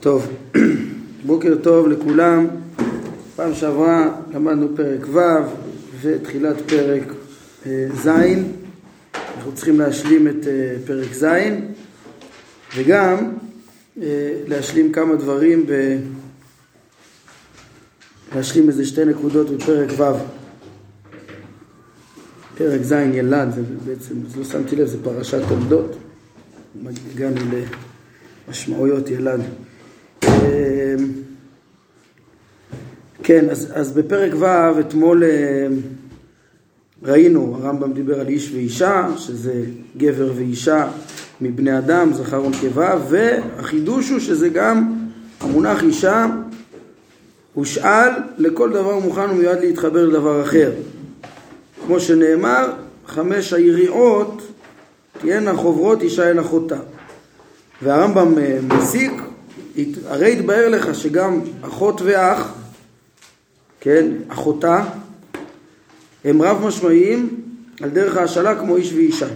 טוב, בוקר טוב לכולם. פעם שעברה למדנו פרק ו' ותחילת פרק אה, ז'. אנחנו צריכים להשלים את אה, פרק ז' וגם אה, להשלים כמה דברים, ב... להשלים איזה שתי נקודות בפרק ו'. פרק ז' ילד, זה בעצם, לא שמתי לב, זה פרשת תולדות. הגענו למשמעויות ילד. כן, אז, אז בפרק ו' אתמול אה, ראינו, הרמב"ם דיבר על איש ואישה, שזה גבר ואישה מבני אדם, זכר ונקבה, והחידוש הוא שזה גם המונח אישה הושאל לכל דבר מוכן ומיועד להתחבר לדבר אחר. כמו שנאמר, חמש היריעות תהיינה חוברות אישה אל אחותה. והרמב"ם אה, מסיק, הרי התבהר לך שגם אחות ואח כן, אחותה, הם רב משמעיים על דרך ההשאלה כמו איש ואישה.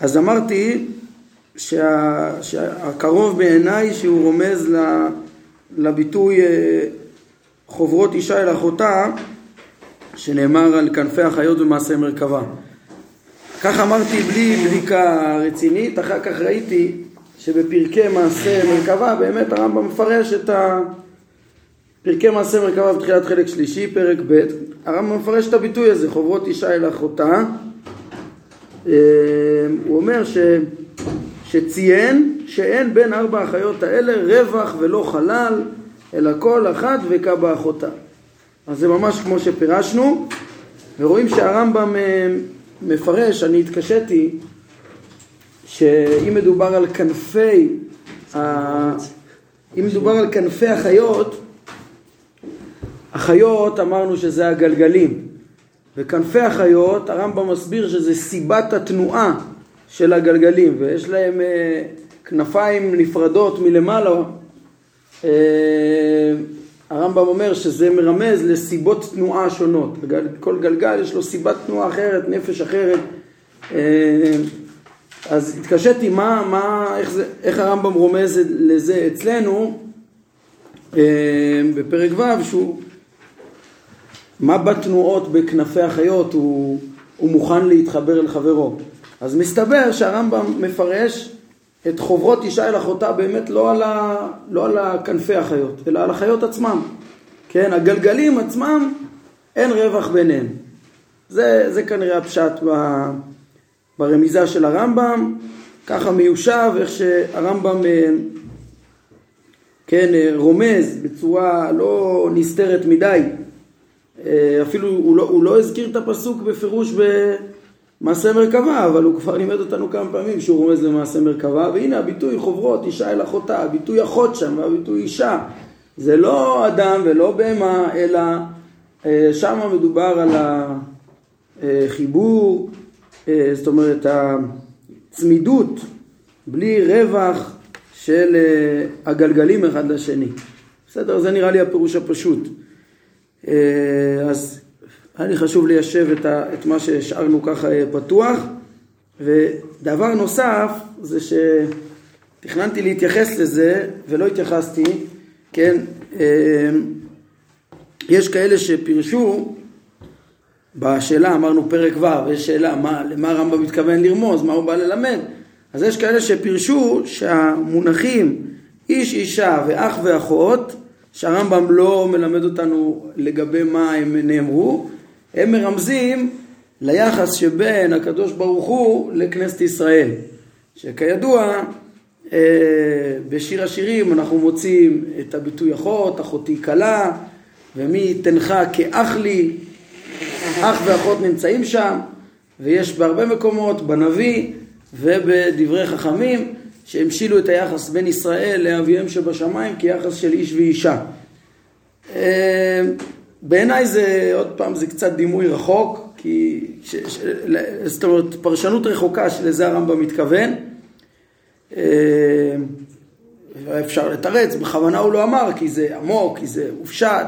אז אמרתי שה, שהקרוב בעיניי שהוא רומז לביטוי אה, חוברות אישה אל אחותה שנאמר על כנפי החיות במעשה מרכבה. כך אמרתי בלי בדיקה רצינית, אחר כך ראיתי שבפרקי מעשה מרכבה באמת הרמב"ם מפרש את ה... פרקי מעשה מרכבה בתחילת חלק שלישי, פרק ב', הרמב"ם מפרש את הביטוי הזה, חוברות אישה אל אחותה. אה, הוא אומר ש, שציין שאין בין ארבע החיות האלה רווח ולא חלל, אלא כל אחת וקה באחותה. אז זה ממש כמו שפירשנו, ורואים שהרמב"ם אה, מפרש, אני התקשיתי, שאם מדובר על כנפי, אם מדובר על כנפי החיות, החיות אמרנו שזה הגלגלים, וכנפי החיות הרמב"ם מסביר שזה סיבת התנועה של הגלגלים, ויש להם אה, כנפיים נפרדות מלמעלה. אה, הרמב"ם אומר שזה מרמז לסיבות תנועה שונות. כל גלגל יש לו סיבת תנועה אחרת, נפש אחרת. אה, אז התקשיתי מה, מה, איך, זה, איך הרמב"ם רומז לזה אצלנו אה, בפרק ו' שהוא מה בתנועות בכנפי החיות הוא, הוא מוכן להתחבר אל חברו. אז מסתבר שהרמב"ם מפרש את חוברות אישה אל אחותה באמת לא על, ה, לא על כנפי החיות, אלא על החיות עצמם. כן, הגלגלים עצמם, אין רווח ביניהם. זה, זה כנראה הפשט ב, ברמיזה של הרמב"ם, ככה מיושב, איך שהרמב"ם אה, כן, אה, רומז בצורה לא נסתרת מדי אה, אפילו הוא לא, הוא לא הזכיר את הפסוק בפירוש במעשה מרכבה, אבל הוא כבר לימד אותנו כמה פעמים שהוא רומז למעשה מרכבה, והנה הביטוי חוברות, אישה אל אחותה, הביטוי אחות שם והביטוי אישה. זה לא אדם ולא בהמה, אלא שם מדובר על החיבור, זאת אומרת הצמידות, בלי רווח של הגלגלים אחד לשני. בסדר? זה נראה לי הפירוש הפשוט. אה, אז היה לי חשוב ליישב את, מה שהשארנו ככה אה, פתוח. ודבר נוסף זה שתכננתי להתייחס לזה ולא התייחסתי, כן, אה, יש כאלה שפירשו בשאלה, אמרנו פרק ו', יש שאלה מה, למה הרמב"ם מתכוון לרמוז, מה הוא בא ללמד, אז יש כאלה שפירשו שהמונחים איש אישה ואח ואחות שהרמב"ם לא מלמד אותנו לגבי מה הם נאמרו, הם מרמזים ליחס שבין הקדוש ברוך הוא לכנסת ישראל, שכידוע אה, בשיר השירים אנחנו מוצאים את הביטוי אחות, אחותי כלה, ומי תנך כאח לי, אח ואחות נמצאים שם, ויש בהרבה מקומות, בנביא ובדברי חכמים, שהמשילו את היחס בין ישראל לאביהם שבשמיים כיחס של איש ואישה. אה, בעיניי זה, עוד פעם, זה קצת דימוי רחוק, כי, ש, ש, זאת אומרת, פרשנות רחוקה שלזה הרמב"ם מתכוון. אה, אפשר לתרץ, בכוונה הוא לא אמר, כי זה עמוק, כי זה הופשט.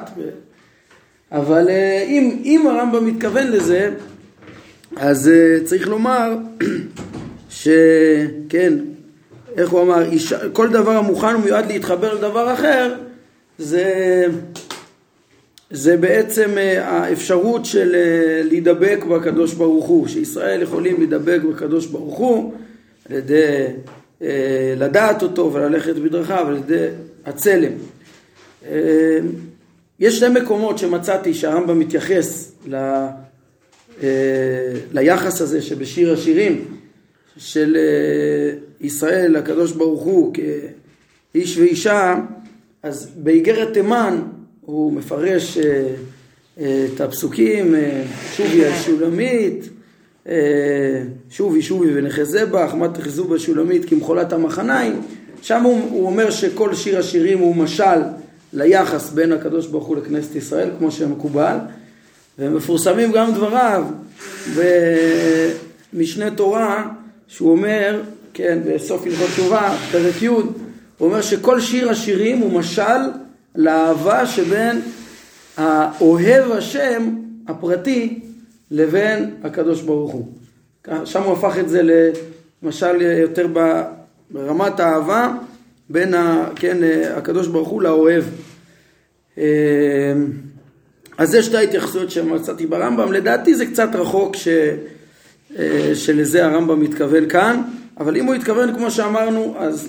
אבל אה, אם, אם הרמב"ם מתכוון לזה, אז צריך לומר שכן, איך הוא אמר, כל דבר המוכן ומיועד להתחבר לדבר אחר, זה, זה בעצם אה, האפשרות של אה, להידבק בקדוש ברוך הוא, שישראל יכולים להידבק בקדוש ברוך הוא על ידי אה, לדעת אותו וללכת בדרכיו, על ידי הצלם. יש שני מקומות שמצאתי שהרמב"ם מתייחס ל, ליחס הזה שבשיר השירים של ישראל לקדוש ברוך הוא כאיש ואישה, אז באיגרת תימן הוא מפרש אה, אה, את הפסוקים, אה, שובי השולמית, שובי שובי ונחזה בך, מה תחזו בשולמית כמחולת המחניים, שם הוא, הוא אומר שכל שיר השירים הוא משל ליחס בין הקדוש ברוך הוא לכנסת ישראל, כמו שמקובל, ומפורסמים גם דבריו במשנה תורה, שהוא אומר, כן, בסוף הלכות תשובה, פרק י', הוא אומר שכל שיר השירים הוא משל לאהבה שבין האוהב השם הפרטי לבין הקדוש ברוך הוא. שם הוא הפך את זה למשל יותר ברמת האהבה בין ה, כן, הקדוש ברוך הוא לאוהב. אה, אז זה שתי ההתייחסויות שמצאתי ברמב"ם, לדעתי זה קצת רחוק ש, אה, שלזה הרמב"ם מתכוון כאן, אבל אם הוא התכוון כמו שאמרנו, אז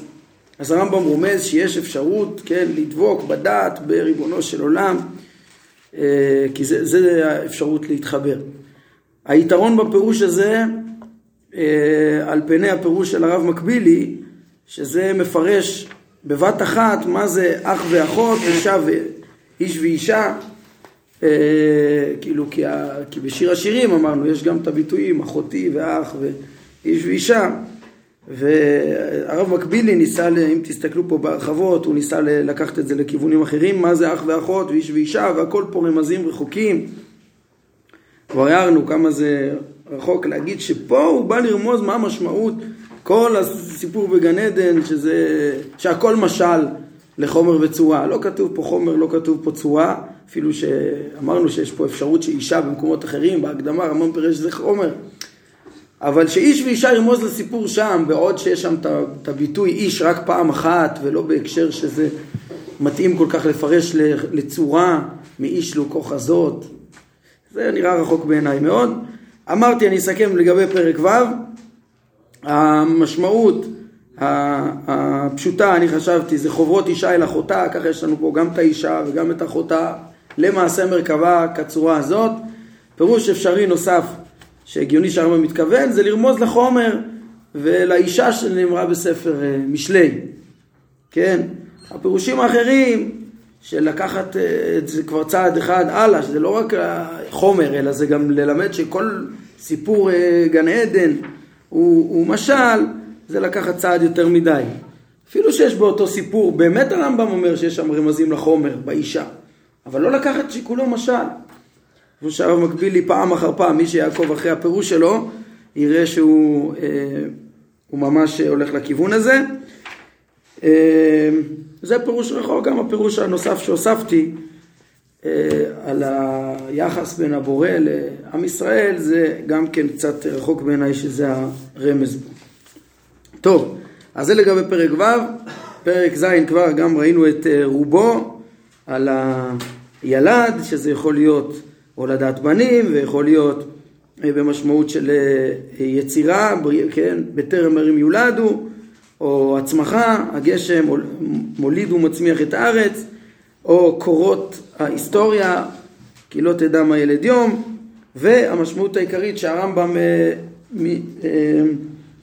אז הרמב"ם רומז שיש אפשרות, כן, לדבוק בדעת בריבונו של עולם, אה, כי זה, זה האפשרות להתחבר. היתרון בפירוש הזה, אה, על פני הפירוש של הרב מקבילי, שזה מפרש בבת אחת מה זה אח ואחות, אישה ואיש ואישה, אה, כאילו כי, ה, כי בשיר השירים אמרנו, יש גם את הביטויים אחותי ואח ואיש ואישה, והרב מקבילי ניסה, אם תסתכלו פה בהרחבות, הוא ניסה לקחת את זה לכיוונים אחרים, מה זה אח ואחות ואיש ואישה והכל פה רמזים רחוקים. כבר הערנו כמה זה רחוק להגיד שפה הוא בא לרמוז מה המשמעות כל הסיפור בגן עדן, שזה, שהכל משל לחומר וצורה. לא כתוב פה חומר, לא כתוב פה צורה, אפילו שאמרנו שיש פה אפשרות שאישה במקומות אחרים, בהקדמה רמון פירש שזה חומר. אבל שאיש ואישה ירמוז לסיפור שם, בעוד שיש שם את הביטוי איש רק פעם אחת, ולא בהקשר שזה מתאים כל כך לפרש לצורה מאיש לו כוחזות, זה נראה רחוק בעיניי מאוד. אמרתי, אני אסכם לגבי פרק ו', המשמעות הפשוטה, אני חשבתי, זה חוברות אישה אל אחותה, ככה יש לנו פה גם את האישה וגם את אחותה, למעשה מרכבה כצורה הזאת. פירוש אפשרי נוסף שהגיוני שהרמב"ם מתכוון, זה לרמוז לחומר ולאישה שנאמרה בספר אה, משלי, כן? הפירושים האחרים של לקחת אה, את זה כבר צעד אחד הלאה, שזה לא רק החומר, אלא זה גם ללמד שכל סיפור אה, גן עדן הוא, הוא משל, זה לקחת צעד יותר מדי. אפילו שיש באותו סיפור, באמת הרמב"ם אומר שיש שם רמזים לחומר, באישה, אבל לא לקחת שכולו משל. כמו שהרב מקביל לי פעם אחר פעם, מי שיעקוב אחרי הפירוש שלו, יראה שהוא אה, ממש הולך לכיוון הזה. אה, זה פירוש רחוק, גם הפירוש הנוסף שהוספתי על היחס בין הבורא לעם ישראל, זה גם כן קצת רחוק בעיניי שזה הרמז בו. טוב, אז זה לגבי פרק ו', פרק ז' כבר גם ראינו את רובו על הילד, שזה יכול להיות הולדת בנים, ויכול להיות אה, במשמעות של אה, יצירה, כן, בטרם ערים יולדו, או הצמחה, הגשם מוליד ומצמיח את הארץ, או קורות ההיסטוריה, כי לא תדע מה ילד יום, והמשמעות העיקרית שהרמב"ם אה,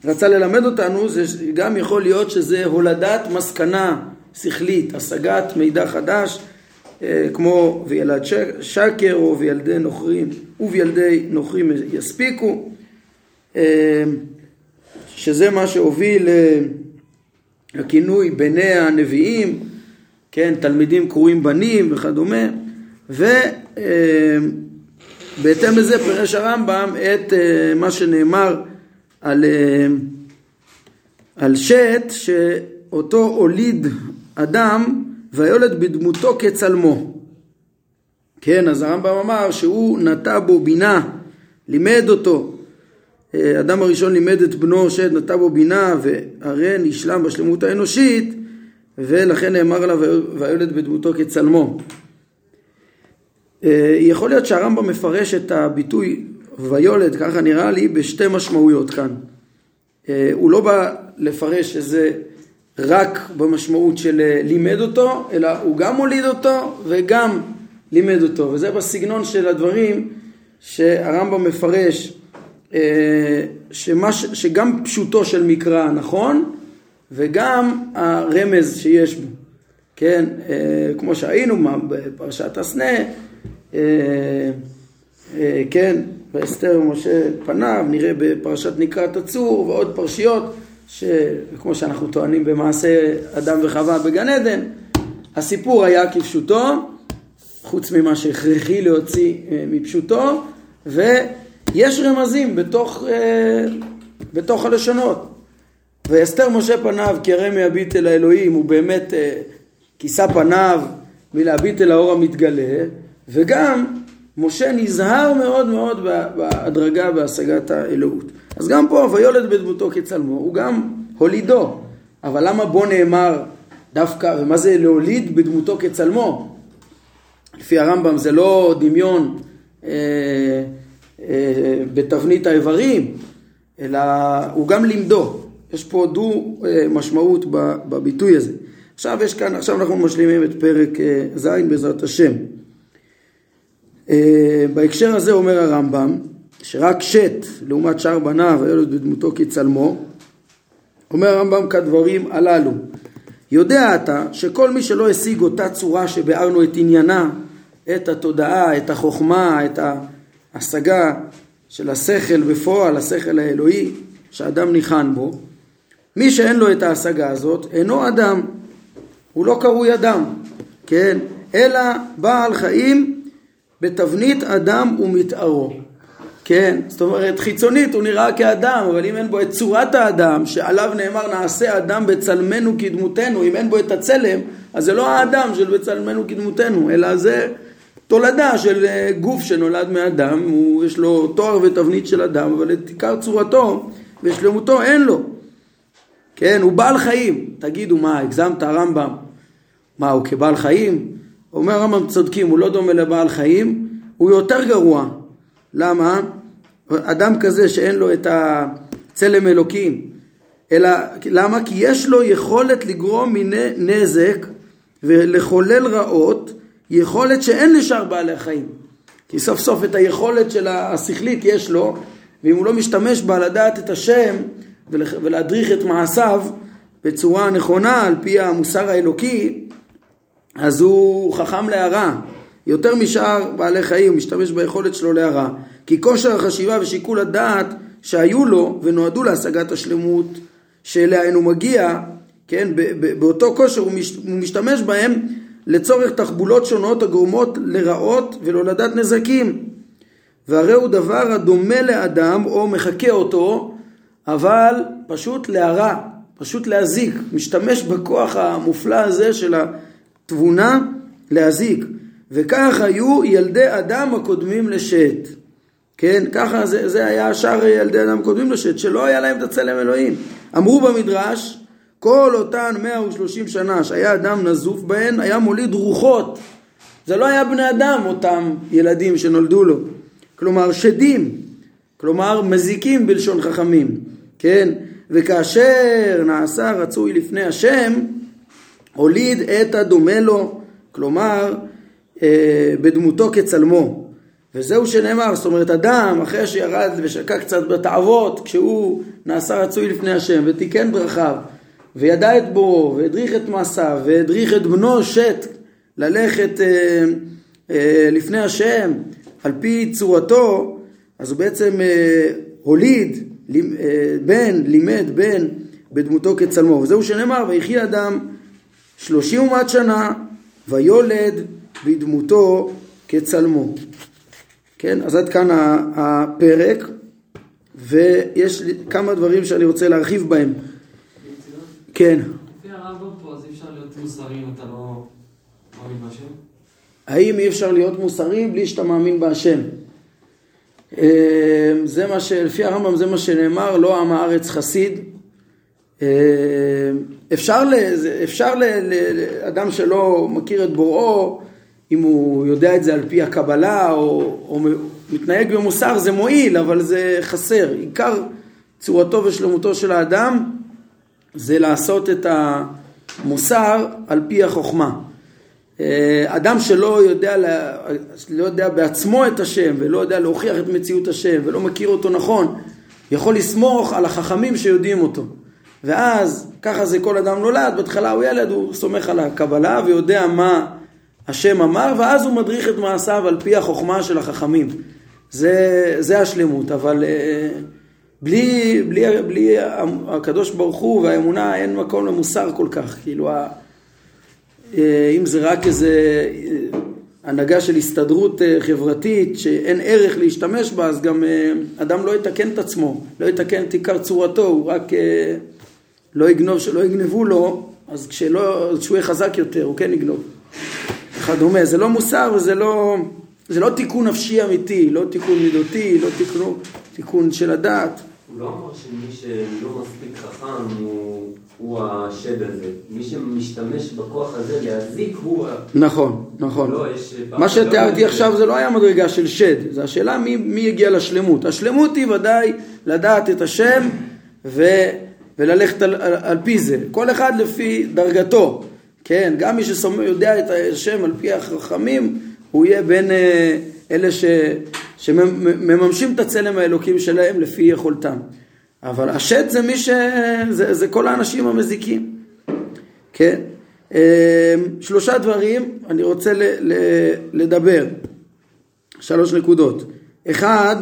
רצה ללמד אותנו, זה גם יכול להיות שזה הולדת מסקנה שכלית, השגת מידע חדש, אה, כמו וילד שקר או וילדי נוכרים ובילדי נוכרים יספיקו אה, שזה מה שהוביל לכינוי בני הנביאים, כן, תלמידים קרואים בנים וכדומה ובהתאם אה, לזה פירש הרמב"ם את מה שנאמר על, על שת שאותו הוליד אדם והיולד בדמותו כצלמו. כן, אז הרמב"ם אמר שהוא נטע בו בינה, לימד אותו, אדם הראשון לימד את בנו שד נטע בו בינה והרי נשלם בשלמות האנושית ולכן נאמר עליו והילד בדמותו כצלמו. אה, יכול להיות שהרמב"ם מפרש את הביטוי ויולד, ככה נראה לי, בשתי משמעויות כאן. אה, הוא לא בא לפרש שזה רק במשמעות של אה, לימד אותו, אלא הוא גם הוליד אותו וגם לימד אותו, וזה בסגנון של הדברים שהרמב"ם מפרש שמש, שגם פשוטו של מקרא נכון וגם הרמז שיש בו, כן, כמו שהיינו בפרשת הסנה, כן, ואסתר ומשה פניו, נראה בפרשת נקרת הצור ועוד פרשיות, שכמו שאנחנו טוענים במעשה אדם וחווה בגן עדן, הסיפור היה כפשוטו, חוץ ממה שהכרחי להוציא אה, מפשוטו, ויש רמזים בתוך, אה, בתוך הלשונות. ואסתר משה פניו כי הרי מהביט אל האלוהים, הוא באמת אה, כיסה פניו מלהביט אל האור המתגלה, וגם משה נזהר מאוד מאוד בהדרגה בהשגת האלוהות. אז גם פה, ויולד בדמותו כצלמו, הוא גם הולידו. אבל למה בו נאמר דווקא, ומה זה להוליד בדמותו כצלמו? לפי הרמב"ם זה לא דמיון אה, אה, בתבנית האיברים, אלא הוא גם לימדו. יש פה דו אה, משמעות בביטוי הזה. עכשיו יש כאן, עכשיו אנחנו משלימים את פרק אה, ז' בעזרת השם. אה, בהקשר הזה אומר הרמב"ם שרק שת לעומת שאר בניו הילד בדמותו כצלמו אומר הרמב"ם כדברים הללו יודע אתה שכל מי שלא השיג אותה צורה שביארנו את עניינה את התודעה, את החוכמה, את ההשגה של השכל בפועל, השכל האלוהי שאדם ניחן בו מי שאין לו את ההשגה הזאת אינו אדם הוא לא קרוי אדם, כן? אלא בעל חיים בתבנית אדם ומתארו. כן, זאת אומרת חיצונית הוא נראה כאדם, אבל אם אין בו את צורת האדם, שעליו נאמר נעשה אדם בצלמנו כדמותנו, אם אין בו את הצלם, אז זה לא האדם של בצלמנו כדמותנו, אלא זה תולדה של אה, גוף שנולד מאדם, הוא, יש לו תואר ותבנית של אדם, אבל את עיקר צורתו ושלמותו אין לו. כן, הוא בעל חיים. תגידו מה, הגזמת הרמב"ם? מה, הוא כבעל חיים? אומר הרמב"ם צודקים, הוא לא דומה לבעל חיים, הוא יותר גרוע. למה? אדם כזה שאין לו את הצלם אלוקים, אלא למה? כי יש לו יכולת לגרום מיני נזק ולחולל רעות, יכולת שאין לשאר בעלי החיים. כי סוף סוף את היכולת של השכלית יש לו, ואם הוא לא משתמש בה לדעת את השם ולהדריך את מעשיו בצורה נכונה על פי המוסר האלוקי, אז הוא חכם להרע. יותר משאר בעלי חיים, הוא משתמש ביכולת שלו להרע. כי כושר החשיבה ושיקול הדעת שהיו לו ונועדו להשגת השלמות שאליה אינו מגיע, כן, באותו כושר הוא משתמש בהם לצורך תחבולות שונות הגורמות לרעות ולהולדת נזקים. והרי הוא דבר הדומה לאדם או מחקה אותו, אבל פשוט להרע, פשוט להזיק, משתמש בכוח המופלא הזה של ה... תבונה להזיק. וכך היו ילדי אדם הקודמים לשת. כן, ככה זה, זה היה שאר ילדי אדם הקודמים לשת, שלא היה להם את הצלם אלוהים. אמרו במדרש, כל אותן 130 שנה שהיה אדם נזוף בהן, היה מוליד רוחות. זה לא היה בני אדם, אותם ילדים שנולדו לו. כלומר, שדים. כלומר, מזיקים בלשון חכמים. כן? וכאשר נעשה רצוי לפני השם, הוליד את הדומה לו, כלומר אה, בדמותו כצלמו. וזהו שנאמר, זאת אומרת אדם אחרי שירד ושקע קצת בתאוות, כשהוא נעשה רצוי לפני השם ותיקן דרכיו וידע את בורו והדריך את מעשיו והדריך את בנו שת ללכת אה, אה, לפני השם על פי צורתו, אז הוא בעצם אה, הוליד בן, לימד בן בדמותו כצלמו. וזהו שנאמר, ויחי אדם שלושים ומעט שנה, ויולד בדמותו כצלמו. כן, אז עד כאן הפרק, ויש כמה דברים שאני רוצה להרחיב בהם. כן. לפי הרמב"ם פה, אז אי אפשר להיות מוסרי אם אתה לא מאמין בהשם? האם אי אפשר להיות מוסרי בלי שאתה מאמין בהשם? אה, זה מה ש... לפי הרמב"ם זה מה שנאמר, לא עם הארץ חסיד. אה, אפשר, ל... אפשר ל... לאדם שלא מכיר את בוראו, אם הוא יודע את זה על פי הקבלה או, או מתנהג במוסר זה מועיל, אבל זה חסר. עיקר צורתו ושלמותו של האדם זה לעשות את המוסר על פי החוכמה. אה, אדם שלא יודע, לא יודע בעצמו את השם ולא יודע להוכיח את מציאות השם ולא מכיר אותו נכון, יכול לסמוך על החכמים שיודעים אותו. ואז ככה זה כל אדם נולד, בהתחלה הוא ילד, הוא סומך על הקבלה ויודע מה השם אמר, ואז הוא מדריך את מעשיו על פי החוכמה של החכמים. זה, זה השלמות, אבל אה, בלי, בלי, בלי הקדוש ברוך הוא והאמונה אין מקום למוסר כל כך, כאילו אם זה רק איזה אה, הנהגה של הסתדרות חברתית שאין ערך להשתמש בה, אז גם אדם לא יתקן את עצמו, לא יתקן את עיקר צורתו, הוא רק לא יגנוב, שלא יגנבו לו, אז כשלא, כשהוא יהיה חזק יותר, הוא כן יגנוב. וכדומה, זה לא מוסר וזה לא, זה לא תיקון נפשי אמיתי, לא תיקון מידותי, לא תיקון, תיקון של הדעת. הוא לא אמר שמי שלא מספיק חכם הוא, הוא השד הזה. מי שמשתמש בכוח הזה להזיק הוא... נכון, נכון. לא, יש... מה שתיארתי עכשיו זה לא היה מדרגה של שד, זה השאלה מי, מי הגיע לשלמות. השלמות היא ודאי לדעת את השם ו, וללכת על, על, על פי זה. כל אחד לפי דרגתו. כן, גם מי שיודע את השם על פי החכמים, הוא יהיה בין אה, אלה ש, שמממשים את הצלם האלוקים שלהם לפי יכולתם. אבל השד זה מי ש... זה, זה כל האנשים המזיקים. כן. אה, שלושה דברים אני רוצה ל, ל, לדבר. שלוש נקודות. אחד,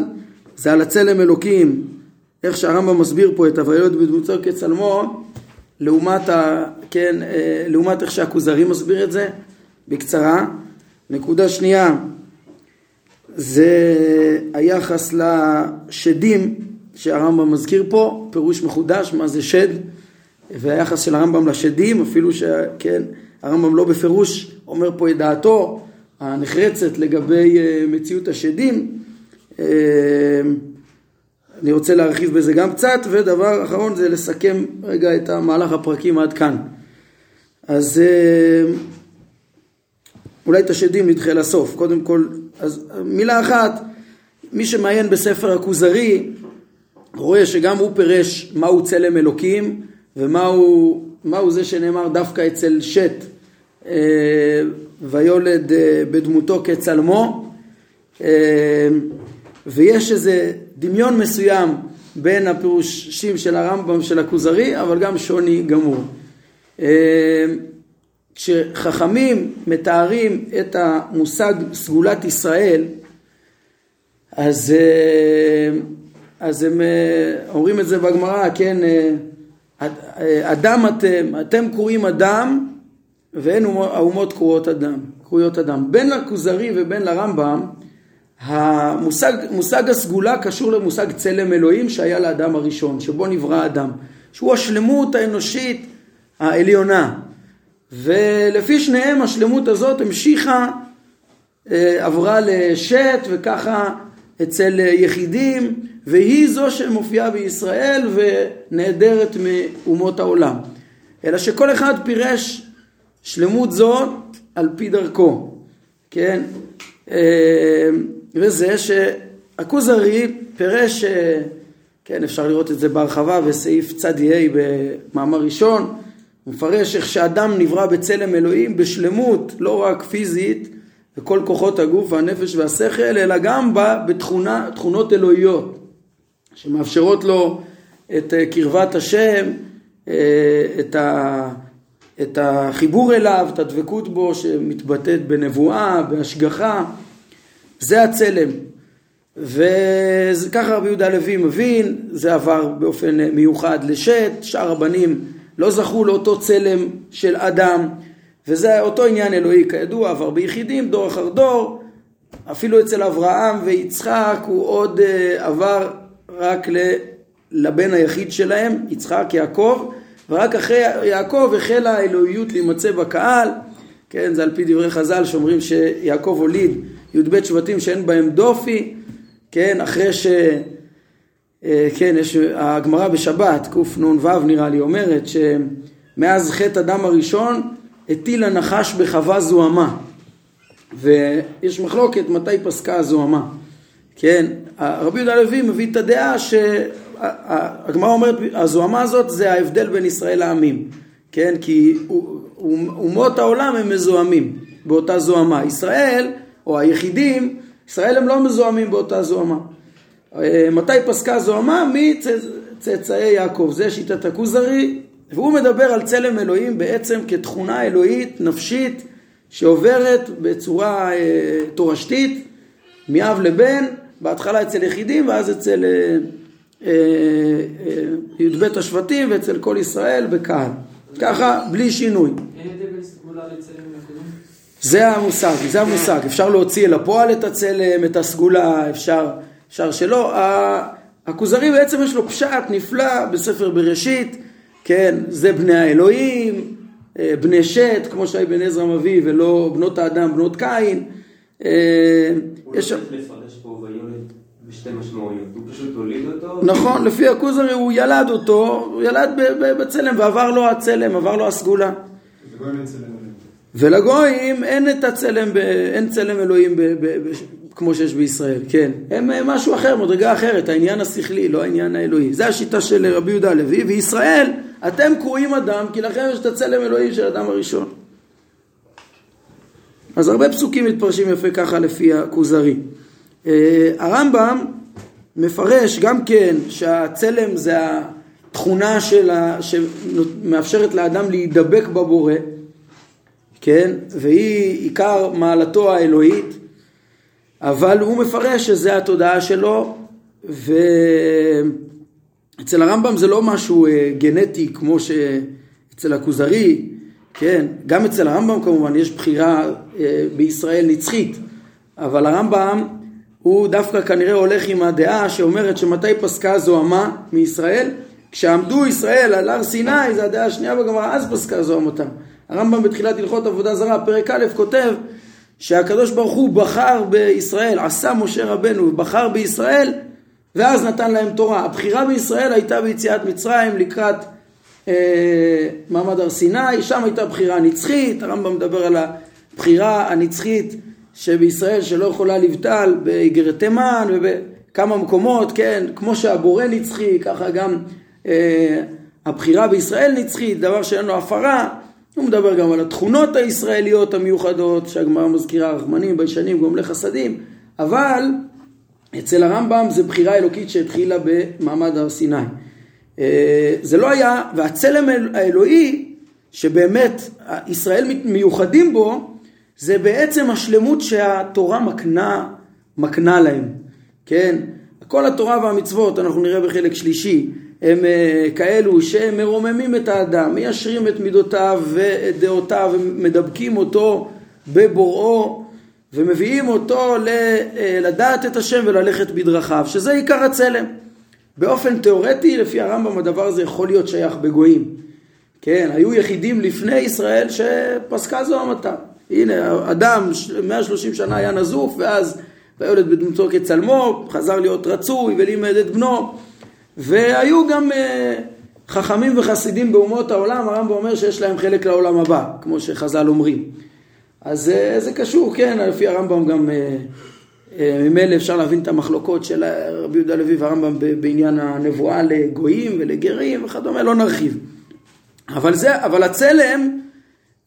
זה על הצלם אלוקים, איך שהרמב"ם מסביר פה את הוויות בדמותו כצלמו, לעומת, ה, כן, אה, לעומת איך שהכוזרי מסביר את זה, בקצרה. נקודה שנייה זה היחס לשדים שהרמב"ם מזכיר פה, פירוש מחודש מה זה שד, והיחס של הרמב"ם לשדים, אפילו שכן, הרמב"ם לא בפירוש אומר פה את דעתו הנחרצת לגבי אה, מציאות השדים. אה, אני רוצה להרחיב בזה גם קצת, ודבר אחרון זה לסכם רגע את המהלך הפרקים עד כאן. אז אה, אולי את השדים נדחה לסוף. קודם כל, אז מילה אחת, מי שמעיין בספר הכוזרי, רואה שגם הוא פירש מהו צלם אלוקים ומהו מהו זה שנאמר דווקא אצל שת אה, ויולד אה, בדמותו כצלמו ויש איזה דמיון מסוים בין הפירושים של הרמב"ם של הכוזרי, אבל גם שוני גמור. אה, כשחכמים מתארים את המושג סגולת ישראל, אז, אה, אז הם אה, אומרים את זה בגמרא, כן, אדם אתם, אתם קרואים אדם ואין האומות קרויות אדם, קרויות אדם. בין לכוזרי ובין לרמב"ם המושג מושג הסגולה קשור למושג צלם אלוהים שהיה לאדם הראשון, שבו נברא אדם, שהוא השלמות האנושית העליונה. ולפי שניהם השלמות הזאת המשיכה, אה, עברה לשת וככה אצל יחידים, והיא זו שמופיעה בישראל ונעדרת מאומות העולם. אלא שכל אחד פירש שלמות זאת על פי דרכו, כן? אה, וזה שהכוזרי פירש, אה, כן אפשר לראות את זה בהרחבה בסעיף צ"ה במאמר ראשון, הוא מפרש איך שאדם נברא בצלם אלוהים בשלמות, לא רק פיזית, בכל כוחות הגוף והנפש והשכל, אלא גם בתכונות אלוהיות, שמאפשרות לו את אה, קרבת השם, אה, את, ה, את החיבור אליו, את הדבקות בו שמתבטאת בנבואה, בהשגחה. זה הצלם. וככה רבי יהודה הלוי מבין, זה עבר באופן מיוחד לשת, שאר הבנים לא זכו לאותו צלם של אדם, וזה אותו עניין אלוהי כידוע, עבר ביחידים, דור אחר דור, אפילו אצל אברהם ויצחק הוא עוד uh, עבר רק לבן היחיד שלהם, יצחק יעקב, ורק אחרי יעקב החלה האלוהיות להימצא בקהל, כן, זה על פי דברי חז"ל שאומרים שיעקב הוליד י"ב שבטים שאין בהם דופי, כן, אחרי ש... אה, כן, יש, הגמרא בשבת, קנ"ו נראה לי, אומרת שמאז חטא אדם הראשון הטיל הנחש בחווה זוהמה. ויש מחלוקת מתי פסקה הזוהמה. כן, רבי יהודה הלוי מביא את הדעה שהגמרא אומרת, הזוהמה הזאת זה ההבדל בין ישראל לעמים. כן, כי אומות העולם הם מזוהמים באותה זוהמה. ישראל, או היחידים, ישראל הם לא מזוהמים באותה זוהמה. אה, מתי פסקה זוהמה? מצאצאי יעקב. זה שיטת הכוזרי, והוא מדבר על צלם אלוהים בעצם כתכונה אלוהית נפשית שעוברת בצורה אה, תורשתית מאב לבן, בהתחלה אצל יחידים ואז אצל אה, אה, אה, י"ב השבטים ואצל כל ישראל בקהל. ככה, בלי שינוי. זה המושג, זה המושג. אפשר להוציא אל הפועל את הצלם, את הסגולה, אפשר, אפשר שלא. הכוזרי בעצם יש לו פשט נפלא בספר בראשית, כן, זה בני האלוהים, אה, בני שת, כמו שאבן עזרא מביא, ולא בנות האדם, בנות קין. יש שם... לפרש פה ויולד בשתי משמעויות, הוא פשוט הוליד אותו. נכון, לפי הכוזרי הוא ילד אותו, הוא ילד בצלם ועבר לו הצלם, עבר לו הסגולה. ולגויים אין את הצלם, אין צלם אלוהים כמו שיש בישראל, כן. הם משהו אחר, מדרגה אחרת, העניין השכלי, לא העניין האלוהי. זה השיטה של רבי יהודה הלוי, וישראל, אתם קרואים אדם, כי לכם יש את הצלם אלוהים של אדם הראשון. אז הרבה פסוקים מתפרשים יפה ככה לפי הכוזרי. אה, הרמב"ם מפרש גם כן שהצלם זה התכונה שלה, שמאפשרת לאדם להידבק בבורא, כן, והיא עיקר מעלתו האלוהית, אבל הוא מפרש שזה התודעה שלו, ואצל הרמב"ם זה לא משהו אה, גנטי כמו שאצל הכוזרי, כן, גם אצל הרמב"ם כמובן יש בחירה אה, בישראל נצחית, אבל הרמב"ם הוא דווקא כנראה הולך עם הדעה שאומרת שמתי פסקה זוהמה מישראל? כשעמדו ישראל על הר סיני, זו הדעה השנייה בגמרא, אז פסקה זוהמתם. הרמב"ם בתחילת הלכות עבודה זרה, פרק א', כותב שהקדוש ברוך הוא בחר בישראל, עשה משה רבנו ובחר בישראל, ואז נתן להם תורה. הבחירה בישראל הייתה ביציאת מצרים לקראת אה, מעמד הר סיני, שם הייתה בחירה נצחית, הרמב"ם מדבר על הבחירה הנצחית שבישראל שלא יכולה לבטל באיגרת תימן ובכמה מקומות, כן, כמו שהבורא נצחי, ככה גם אה, הבחירה בישראל נצחית, דבר שאין לו הפרה. הוא מדבר גם על התכונות הישראליות המיוחדות, שהגמרא מזכירה רחמנים, ביישנים, גומלי חסדים, אבל אצל הרמב"ם זה בחירה אלוקית שהתחילה במעמד הר סיני. אה, זה לא היה, והצלם האלוהי, שבאמת ישראל מיוחדים בו, זה בעצם השלמות שהתורה מקנה, מקנה להם, כן? כל התורה והמצוות, אנחנו נראה בחלק שלישי, הם אה, כאלו שהם מרוממים את האדם, מיישרים את מידותיו ואת דעותיו ומדבקים אותו בבוראו ומביאים אותו אה, לדעת את השם וללכת בדרכיו, שזה עיקר הצלם. באופן תיאורטי, לפי הרמב"ם, הדבר הזה יכול להיות שייך בגויים. כן, היו יחידים לפני ישראל שפסקה זו המתה. הנה, אדם 130 שנה היה נזוף, ואז והילד בדמותו כצלמו, חזר להיות רצוי ולימד את בנו. והיו גם אה, חכמים וחסידים באומות העולם, הרמב"ם אומר שיש להם חלק לעולם הבא, כמו שחז"ל אומרים. אז אה, זה קשור, כן, לפי הרמב"ם גם אה, ממילא אפשר להבין את המחלוקות של רבי יהודה לוי והרמב"ם בעניין הנבואה לגויים ולגרים וכדומה, לא נרחיב. אבל, זה, אבל הצלם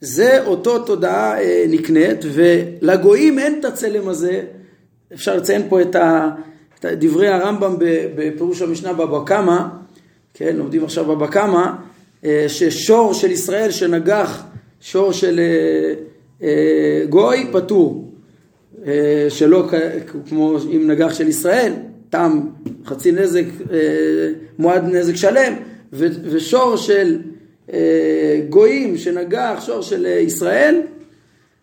זה אותו תודעה נקנית, ולגויים אין את הצלם הזה, אפשר לציין פה את, ה, דברי הרמב"ם בפירוש המשנה בבא קמא, כן, לומדים עכשיו בבא קמא, אה, ששור של ישראל שנגח שור של אה, אה, גוי פטור, שלא כמו עם נגח של ישראל, תם חצי נזק, מועד נזק שלם, ושור של גויים שנגח שור של ישראל,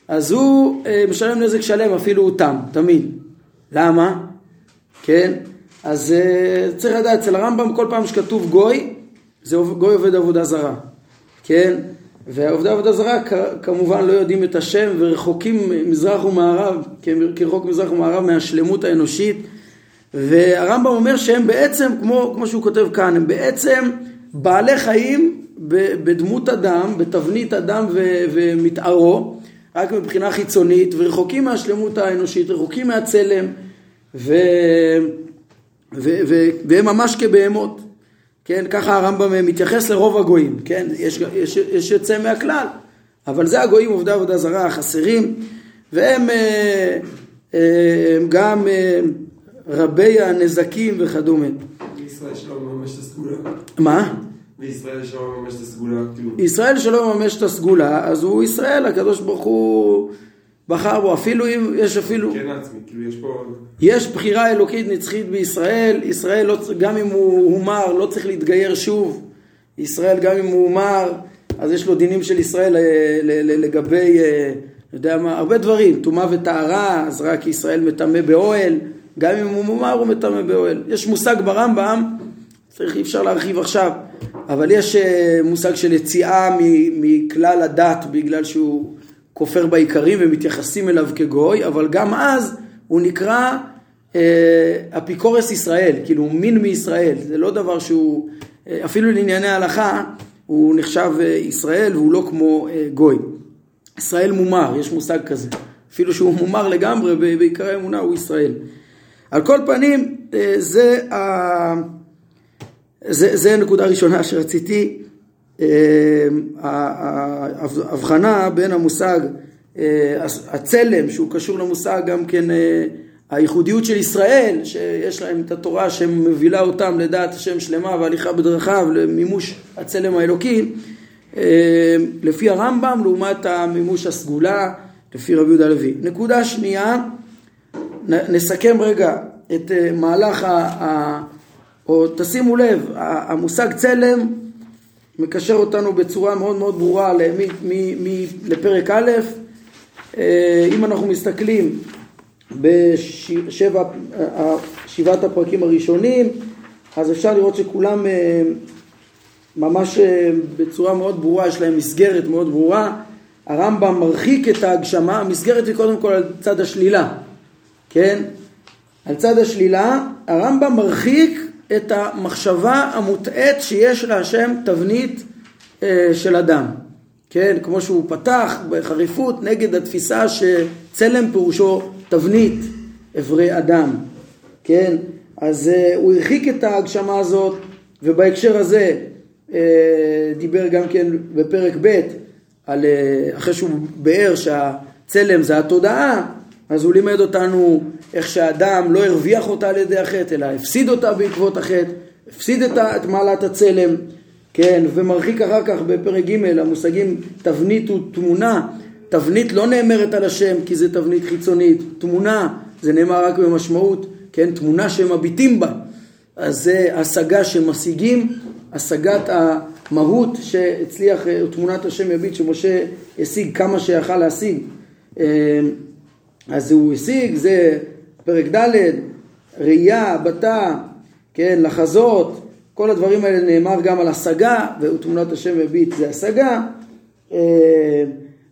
אז הוא משלם נזק שלם, אפילו הוא תם, תמיד. למה? כן? אז uh, צריך לדעת, אצל הרמב"ם כל פעם שכתוב גוי, זה גוי עובד עבודה זרה, כן? ועובדי עבודה זרה כמובן לא יודעים את השם ורחוקים מזרח ומערב, כרחוק מזרח ומערב מהשלמות האנושית והרמב"ם אומר שהם בעצם, כמו, כמו שהוא כותב כאן, הם בעצם בעלי חיים בדמות אדם, בתבנית אדם ומתארו, רק מבחינה חיצונית, ורחוקים מהשלמות האנושית, רחוקים מהצלם, ו... ו... ו... והם ממש כבהמות. כן, ככה הרמב"ם מתייחס לרוב הגויים, כן, יש, יש, יש יוצא מהכלל, אבל זה הגויים עובדי עבודה זרה החסרים, והם אה, אה, גם אה, רבי הנזקים וכדומה. ישראל שלא מממש את הסגולה. מה? וישראל שלא מממש את הסגולה, כאילו. ישראל שלא מממש את הסגולה, אז הוא ישראל, הקדוש ברוך הוא בחר בו, אפילו אם יש אפילו... כן עצמי, כאילו יש פה... יש בחירה אלוקית נצחית בישראל, ישראל לא, גם אם הוא הומר לא צריך להתגייר שוב, ישראל גם אם הוא הומר אז יש לו דינים של ישראל לגבי, אה, יודע מה, הרבה דברים, טומאה וטהרה, אז רק ישראל מטמא באוהל, גם אם הוא מומר הוא מטמא באוהל. יש מושג ברמב"ם, צריך, אי אפשר להרחיב עכשיו, אבל יש אה, מושג של יציאה מכלל הדת בגלל שהוא כופר בעיקרים ומתייחסים אליו כגוי, אבל גם אז הוא נקרא אה, אפיקורס ישראל, כאילו מין מישראל, זה לא דבר שהוא, אה, אפילו לענייני הלכה, הוא נחשב אה, ישראל והוא לא כמו אה, גוי. ישראל מומר, יש מושג כזה, אפילו שהוא מומר לגמרי, בעיקרי אמונה הוא ישראל. על כל פנים, אה, זה, ה... זה, זה הנקודה הראשונה שרציתי, ההבחנה בין המושג הצלם, שהוא קשור למושג גם כן הייחודיות של ישראל, שיש להם את התורה שמובילה אותם לדעת השם שלמה והליכה בדרכיו למימוש הצלם האלוקי, אה, לפי הרמב"ם לעומת המימוש הסגולה לפי רבי יהודה לוי. נקודה שנייה, נסכם רגע את אה, מהלך. ה או תשימו לב, המושג צלם מקשר אותנו בצורה מאוד מאוד ברורה לפרק א', אה, אם אנחנו מסתכלים בשבעת הפרקים הראשונים, אז אפשר לראות שכולם אה, ממש אה, בצורה מאוד ברורה, יש להם מסגרת מאוד ברורה. הרמב"ם מרחיק את ההגשמה, המסגרת היא קודם כל על צד השלילה, כן? על צד השלילה, הרמב"ם מרחיק את המחשבה המוטעית שיש להשם תבנית אה, של אדם. כן, כמו שהוא פתח בחריפות נגד התפיסה שצלם פירושו תבנית אברי אדם, כן? אז uh, הוא הרחיק את ההגשמה הזאת, ובהקשר הזה uh, דיבר גם כן בפרק ב' על, uh, אחרי שהוא ביאר שהצלם זה התודעה, אז הוא לימד אותנו איך שהאדם לא הרוויח אותה על ידי החטא, אלא הפסיד אותה בעקבות החטא, הפסיד את, את מעלת הצלם, כן, ומרחיק אחר כך בפרק ג' המושגים תבנית ותמונה, תבנית לא נאמרת על השם כי זה תבנית חיצונית, תמונה זה נאמר רק במשמעות, כן, תמונה שמביטים בה, אז זה השגה שמשיגים, השגת המהות שהצליח, אה, תמונת השם יביט שמשה השיג כמה שיכל להשיג, אה, אז הוא השיג, זה פרק ד', ראייה, הבטה, כן, לחזות, כל הדברים האלה נאמר גם על השגה, ותמונת השם יביט זה השגה. אה,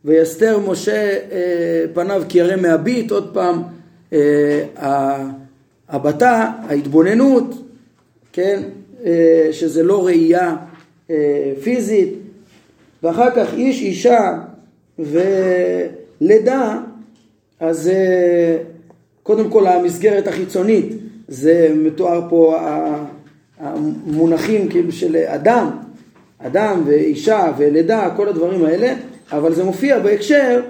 ויסתר משה אה, פניו כי ירא מהביט, עוד פעם, אה, הבטה, ההתבוננות, כן, שזה לא ראייה פיזית, ואחר כך איש, אישה ולידה, אז קודם כל המסגרת החיצונית, זה מתואר פה המונחים כאילו של אדם, אדם ואישה ולידה, כל הדברים האלה, אבל זה מופיע בהקשר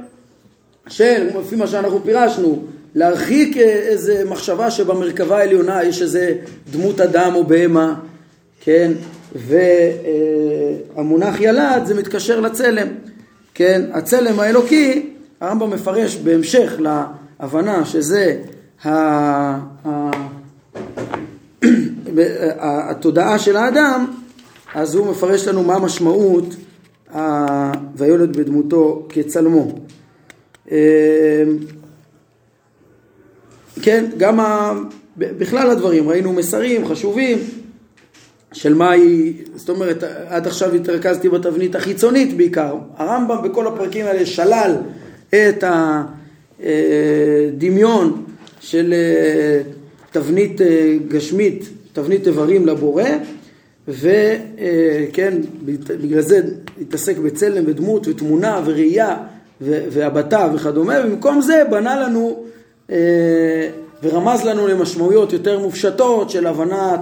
של, לפי מה שאנחנו פירשנו, להרחיק איזה מחשבה שבמרכבה העליונה יש איזה דמות אדם או בהמה, כן, והמונח ילד זה מתקשר לצלם, כן, הצלם האלוקי, הרמב"ם מפרש בהמשך להבנה שזה התודעה של האדם, אז הוא מפרש לנו מה המשמעות ויולד בדמותו כצלמו. אמ, כן, גם ה... בכלל הדברים, ראינו מסרים חשובים של מה היא, זאת אומרת, עד עכשיו התרכזתי בתבנית החיצונית בעיקר. הרמב"ם בכל הפרקים האלה שלל את הדמיון של תבנית אה, גשמית, תבנית איברים לבורא, וכן, בגלל זה התעסק בצלם ודמות ותמונה וראייה והבטה וכדומה, ובמקום זה בנה לנו אה, ורמז לנו למשמעויות יותר מופשטות של הבנת,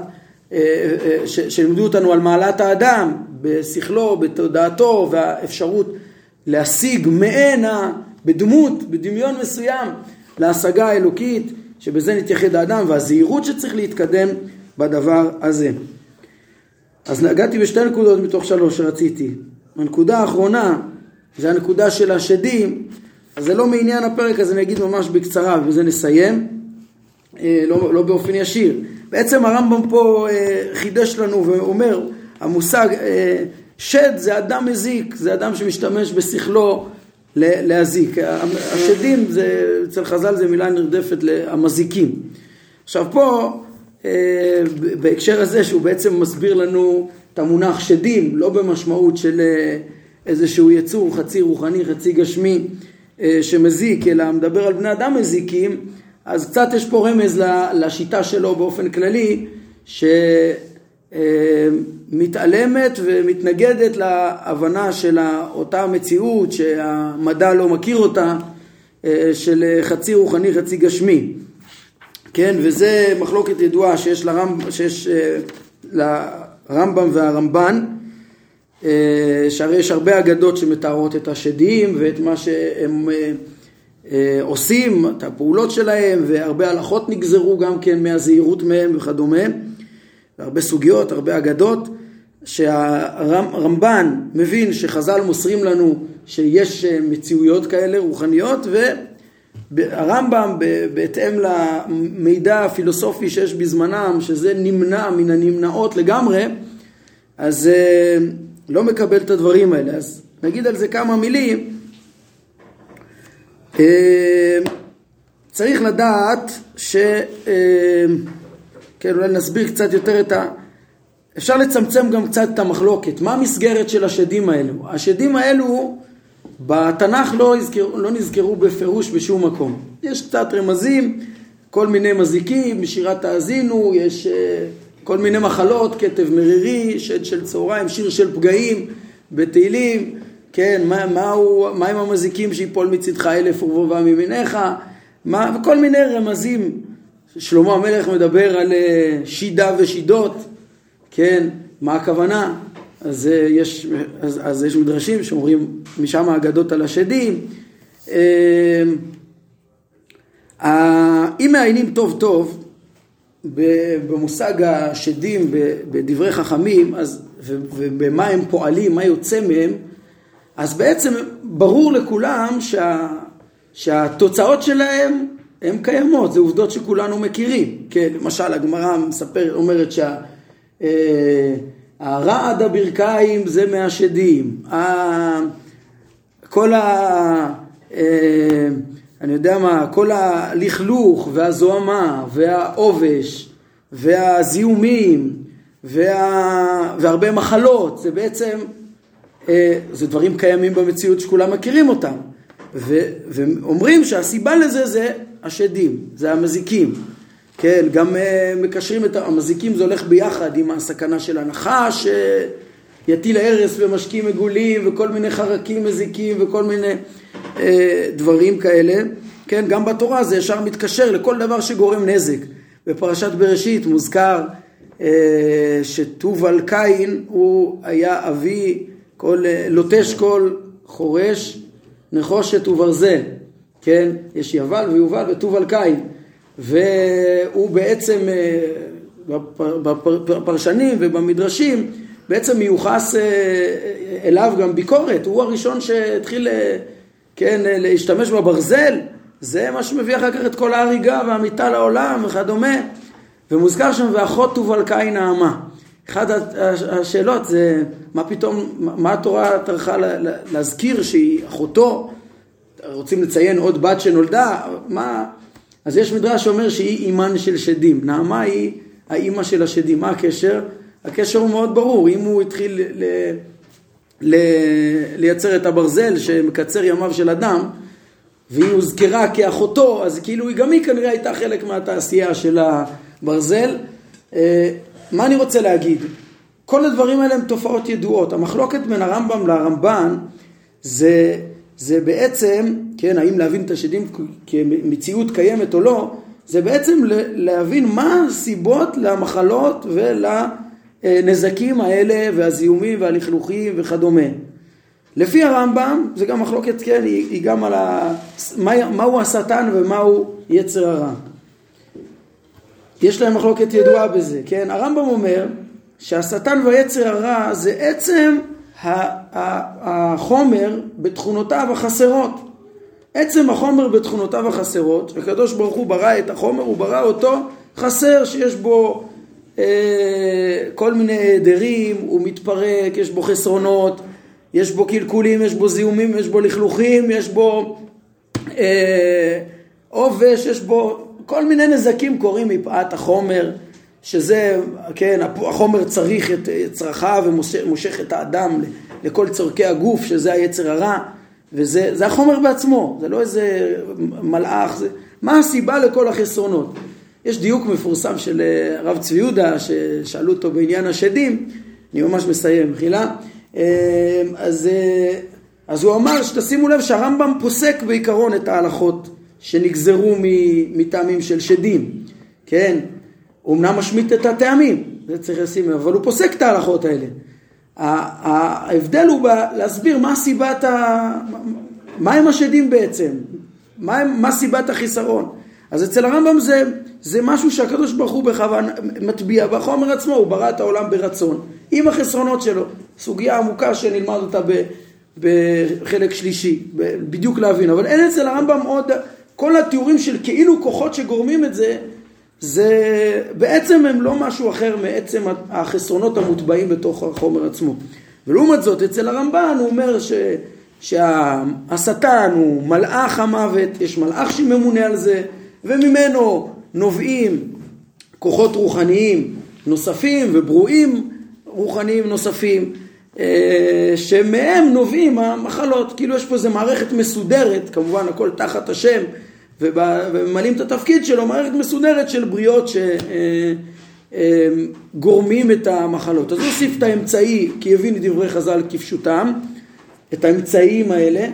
שלימדו אותנו על מעלת האדם בשכלו, בתודעתו והאפשרות להשיג מענה בדמות, בדמיון מסוים, להשגה האלוקית, שבזה נתייחד האדם, והזהירות שצריך להתקדם בדבר הזה. אז נגעתי בשתי נקודות מתוך שלוש שרציתי. הנקודה האחרונה זה הנקודה של השדים, אז זה לא מעניין הפרק, אז אני אגיד ממש בקצרה ובזה נסיים, אה, לא, לא באופן ישיר. בעצם הרמב"ם פה אה, חידש לנו ואומר, המושג אה, שד זה אדם מזיק, זה אדם שמשתמש בשכלו להזיק. השדים זה, אצל חז"ל זה מילה נרדפת למזיקים. עכשיו פה, אה, בהקשר הזה שהוא בעצם מסביר לנו את המונח שדים, לא במשמעות של אה, איזשהו יצור חצי רוחני, חצי גשמי אה, שמזיק, אלא מדבר על בני אדם מזיקים, אז קצת יש פה רמז לשיטה שלו באופן כללי, ש... מתעלמת ומתנגדת להבנה של אותה מציאות שהמדע לא מכיר אותה, אה, של חצי רוחני חצי גשמי. כן, וזה מחלוקת ידועה שיש, לרמב, שיש אה, לרמב"ם והרמב"ן, אה, שהרי יש הרבה אגדות שמתארות את השדים ואת מה שהם עושים, את הפעולות שלהם, והרבה הלכות נגזרו גם כן מהזהירות מהם וכדומה. והרבה סוגיות, הרבה אגדות, שהרמב"ן מבין שחז"ל מוסרים לנו שיש אה, מציאויות כאלה רוחניות והרמב"ם בהתאם למידע הפילוסופי שיש בזמנם שזה נמנע מן הנמנעות לגמרי אז אה, לא מקבל את הדברים האלה. אז נגיד על זה כמה מילים. אה, צריך לדעת ש... כן, אולי נסביר קצת יותר את ה... אפשר לצמצם גם קצת את המחלוקת. מה המסגרת של השדים האלו? השדים האלו בתנ"ך לא, הזכר, לא נזכרו בפירוש בשום מקום. יש קצת רמזים, כל מיני מזיקים, בשירת האזינו, יש uh, כל מיני מחלות, כתב מרירי, שד של צהריים, שיר של פגעים, בתהילים, כן, מה, מה, הוא, מה עם המזיקים שיפול מצדך אלף ורבבה מימיניך, מה, וכל מיני רמזים שלמה המלך מדבר על אה, שידה ושידות, כן, מה הכוונה? אז אה, יש, אז, אז יש מדרשים שאומרים משם האגדות על השדים. אה, אם מעיינים טוב טוב במושג השדים בדברי חכמים, אז, ובמה הם פועלים, מה יוצא מהם, אז בעצם ברור לכולם שה, שהתוצאות שלהם הן קיימות, זה עובדות שכולנו מכירים. כן, למשל הגמרא מספר, אומרת שהרעד אה, הברכיים זה מהשדים. כל ה... אה, אני יודע מה, כל הלכלוך והזוהמה והעובש והזיהומים וה... והרבה מחלות, זה בעצם, אה, זה דברים קיימים במציאות שכולם מכירים אותם. ו... ואומרים שהסיבה לזה זה השדים, זה המזיקים. כן, גם uh, מקשרים את המזיקים, זה הולך ביחד עם הסכנה של הנחש, שיטיל הרס ומשקים מגולים וכל מיני חרקים מזיקים וכל מיני uh, דברים כאלה. כן, גם בתורה זה ישר מתקשר לכל דבר שגורם נזק. בפרשת בראשית מוזכר uh, שטובל קין הוא היה אבי כל, לוטש כל חורש נחושת וברזל. כן? יש יבל ויובל וטובל קין. והוא בעצם, אה, בפרשנים ובמדרשים, בעצם מיוחס אה, אליו גם ביקורת. הוא הראשון שהתחיל, אה, כן, להשתמש בברזל. זה מה שמביא אחר כך את כל ההריגה והמיטה לעולם וכדומה. ומוזכר שם ואחות תובל קין האמה. אחת השאלות זה מה פתאום, מה התורה טרחה להזכיר שהיא אחותו רוצים לציין עוד בת שנולדה, מה... אז יש מדרש שאומר שהיא אימן של שדים. נעמה היא האימא של השדים. מה הקשר? הקשר הוא מאוד ברור. אם הוא התחיל ל... ל... לייצר את הברזל שמקצר ימיו של אדם, והיא הוזכרה כאחותו, אז כאילו גם היא כנראה הייתה חלק מהתעשייה של הברזל. אה, מה אני רוצה להגיד? כל הדברים האלה הם תופעות ידועות. המחלוקת בין הרמב"ם לרמב"ן זה, זה בעצם, כן, האם להבין את השדים כמציאות קיימת או לא, זה בעצם להבין מה הסיבות למחלות ולנזקים האלה והזיהומים והלכלוכים וכדומה. לפי הרמב"ם, זה גם מחלוקת, כן, היא, היא גם על ה... מה, מהו השטן ומהו יצר הרע. יש להם מחלוקת ידועה בזה, כן? הרמב"ם אומר שהשטן והיצר הרע זה עצם החומר בתכונותיו החסרות. עצם החומר בתכונותיו החסרות, הקדוש ברוך הוא ברא את החומר, הוא ברא אותו חסר, שיש בו אה, כל מיני היעדרים, הוא מתפרק, יש בו חסרונות, יש בו קלקולים, יש בו זיהומים, יש בו לכלוכים, יש בו אה, יש בו כל מיני נזקים קורים מפאת החומר, שזה, כן, החומר צריך את צרכיו ומושך את האדם לכל צורכי הגוף, שזה היצר הרע, וזה החומר בעצמו, זה לא איזה מלאך, זה, מה הסיבה לכל החסרונות? יש דיוק מפורסם של אה, הרב צבי יהודה, ששאלו אותו בעניין השדים, אני ממש מסיים, מחילה. אה, אז, אה, אז הוא אמר שתשימו לב שהרמב"ם פוסק בעיקרון את ההלכות שנגזרו מטעמים של שדים, כן? הוא אמנם משמיט את הטעמים, זה צריך לשים אבל הוא פוסק את ההלכות האלה. ההבדל הוא להסביר מה סיבת ה... מה הם השדים בעצם, מה, מה סיבת החיסרון. אז אצל הרמב"ם זה, זה משהו שהקדוש ברוך הוא בכוון מטביע בחומר עצמו, הוא ברא את העולם ברצון, עם החסרונות שלו. סוגיה עמוקה שנלמד אותה בחלק שלישי, בדיוק להבין, אבל אין אצל הרמב"ם עוד, כל התיאורים של כאילו כוחות שגורמים את זה, זה בעצם הם לא משהו אחר מעצם החסרונות המוטבעים בתוך החומר עצמו. ולעומת זאת, אצל הרמב"ן הוא אומר ש, שהשטן הוא מלאך המוות, יש מלאך שממונה על זה, וממנו נובעים כוחות רוחניים נוספים וברואים רוחניים נוספים, אה, שמהם נובעים המחלות. כאילו יש פה איזו מערכת מסודרת, כמובן הכל תחת השם, וממלאים את התפקיד שלו, מערכת מסודרת של בריאות שגורמים אה, אה, את המחלות. אז הוא הוסיף את האמצעי, כי הבין את דברי חז"ל כפשוטם, את האמצעים האלה,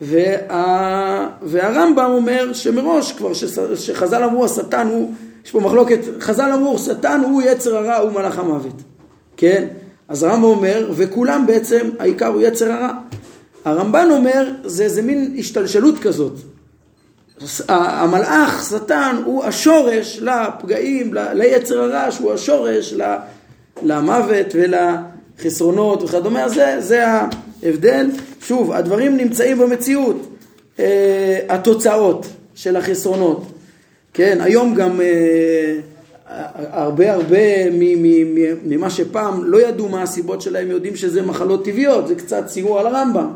וה... והרמב"ם אומר שמראש כבר שחז"ל אמרו השטן הוא, יש פה מחלוקת, חז"ל אמרו שטן הוא יצר הרע הוא מלאך המוות, כן? אז הרמב"ם אומר וכולם בעצם העיקר הוא יצר הרע. הרמב"ן אומר זה איזה מין השתלשלות כזאת. המלאך, שטן, הוא השורש לפגעים, ליצר הרע, שהוא השורש למוות ולחסרונות וכדומה. זה, זה ההבדל. שוב, הדברים נמצאים במציאות, uh, התוצאות של החסרונות. כן, היום גם uh, הרבה הרבה ממה שפעם לא ידעו מה הסיבות שלהם, יודעים שזה מחלות טבעיות, זה קצת ציור על הרמב"ם.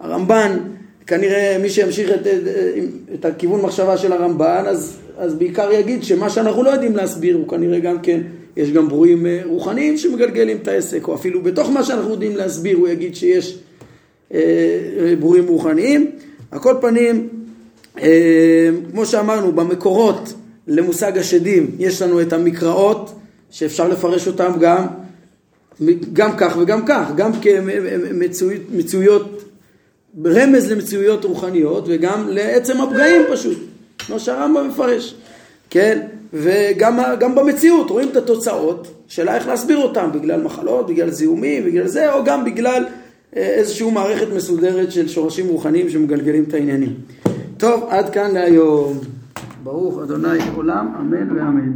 הרמב"ן, כנראה מי שימשיך את, את הכיוון מחשבה של הרמב"ן, אז, אז בעיקר יגיד שמה שאנחנו לא יודעים להסביר הוא כנראה גם כן, יש גם ברואים אה, רוחניים שמגלגלים את העסק, או אפילו בתוך מה שאנחנו יודעים להסביר הוא יגיד שיש אה, ברורים רוחניים. על כל פנים, אה, כמו שאמרנו, במקורות למושג השדים יש לנו את המקראות, שאפשר לפרש אותם גם, גם כך וגם כך, גם כמצויות, רמז למצויות רוחניות וגם לעצם הפגעים פשוט, כמו שהרמב"ם מפרש, כן? וגם במציאות רואים את התוצאות, שאלה איך להסביר אותם, בגלל מחלות, בגלל זיהומים, בגלל זה, או גם בגלל איזושהי מערכת מסודרת של שורשים רוחניים שמגלגלים את העניינים. טוב, עד כאן להיום. ברוך אדוני עולם, אמן ואמן.